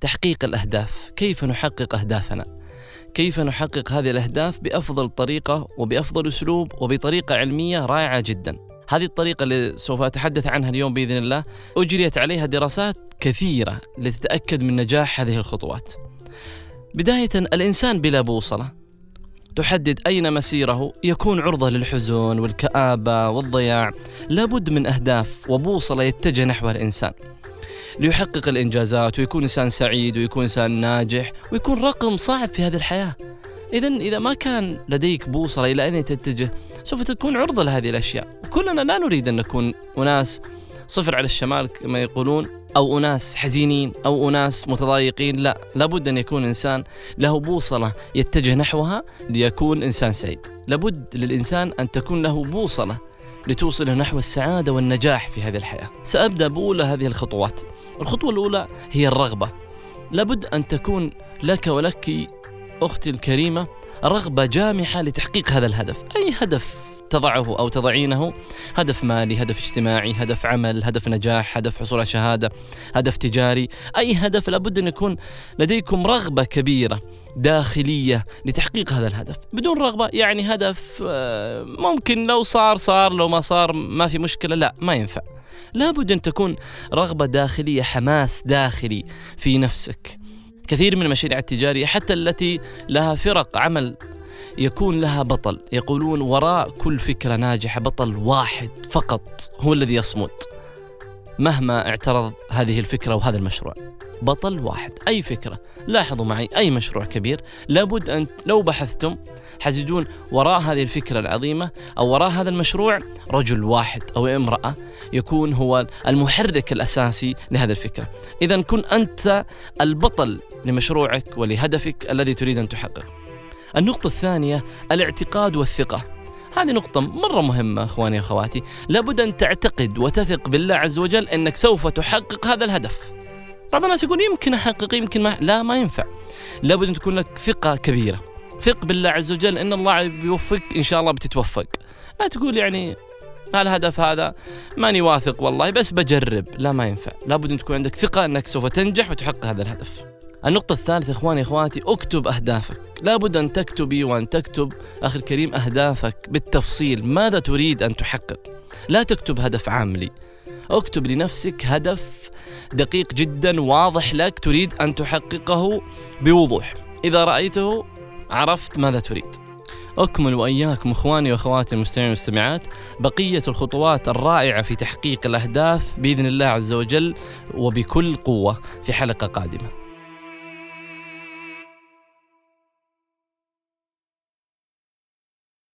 تحقيق الأهداف. كيف نحقق أهدافنا؟ كيف نحقق هذه الأهداف بأفضل طريقة وبأفضل أسلوب وبطريقة علمية رائعة جدا. هذه الطريقة اللي سوف أتحدث عنها اليوم بإذن الله. أجريت عليها دراسات كثيرة لتتأكد من نجاح هذه الخطوات. بداية الإنسان بلا بوصلة تحدد أين مسيره. يكون عرضة للحزن والكآبة والضياع. لابد من أهداف وبوصلة يتجه نحوها الإنسان. ليحقق الإنجازات ويكون إنسان سعيد ويكون إنسان ناجح ويكون رقم صعب في هذه الحياة. إذا إذا ما كان لديك بوصلة إلى أين تتجه سوف تكون عرضة لهذه الأشياء. كلنا لا نريد أن نكون أناس صفر على الشمال كما يقولون أو أناس حزينين أو أناس متضايقين لا لابد أن يكون إنسان له بوصلة يتجه نحوها ليكون إنسان سعيد. لابد للإنسان أن تكون له بوصلة لتوصله نحو السعادة والنجاح في هذه الحياة. سأبدأ بأولى هذه الخطوات. الخطوة الأولى هي الرغبة. لابد أن تكون لك ولك أختي الكريمة رغبة جامحة لتحقيق هذا الهدف. أي هدف؟ تضعه أو تضعينه. هدف مالي هدف اجتماعي هدف عمل هدف نجاح هدف حصول على شهادة هدف تجاري. أي هدف لابد أن يكون لديكم رغبة كبيرة داخلية لتحقيق هذا الهدف. بدون رغبة يعني هدف آه، ممكن لو صار صار لو ما صار ما في مشكلة لا ما ينفع. لابد أن تكون رغبة داخلية حماس داخلي في نفسك. كثير من المشاريع التجارية حتى التي لها فرق عمل يكون لها بطل. يقولون وراء كل فكرة ناجحة بطل واحد فقط هو الذي يصمد. مهما اعترض هذه الفكرة وهذا المشروع. بطل واحد أي فكرة. لاحظوا معي أي مشروع كبير. لابد أن لو بحثتم حتجدون وراء هذه الفكرة العظيمة أو وراء هذا المشروع رجل واحد أو امرأة يكون هو المحرك الأساسي لهذه الفكرة. إذا كن أنت البطل لمشروعك ولهدفك الذي تريد أن تحققه. النقطة الثانية الاعتقاد والثقة هذه نقطة مرة مهمة أخواني واخواتي، لابد أن تعتقد وتثق بالله عز وجل أنك سوف تحقق هذا الهدف. بعض الناس يقول يمكن أحقق يمكن ما لا ما ينفع. لابد أن تكون لك ثقة كبيرة. ثق بالله عز وجل إن الله بيوفقك إن شاء الله بتتوفق. لا تقول يعني الهدف هذا ماني واثق والله بس بجرب، لا ما ينفع، لابد أن تكون عندك ثقة أنك سوف تنجح وتحقق هذا الهدف. النقطة الثالثة إخواني إخواتي اكتب أهدافك لابد أن تكتبي وأن تكتب أخي الكريم أهدافك بالتفصيل. ماذا تريد أن تحقق؟ لا تكتب هدف عام لي. اكتب لنفسك هدف دقيق جدا واضح لك تريد أن تحققه بوضوح. إذا رأيته عرفت ماذا تريد. أكمل وإياكم إخواني وأخواتي المستمعين والمستمعات بقية الخطوات الرائعة في تحقيق الأهداف بإذن الله عز وجل وبكل قوة في حلقة قادمة.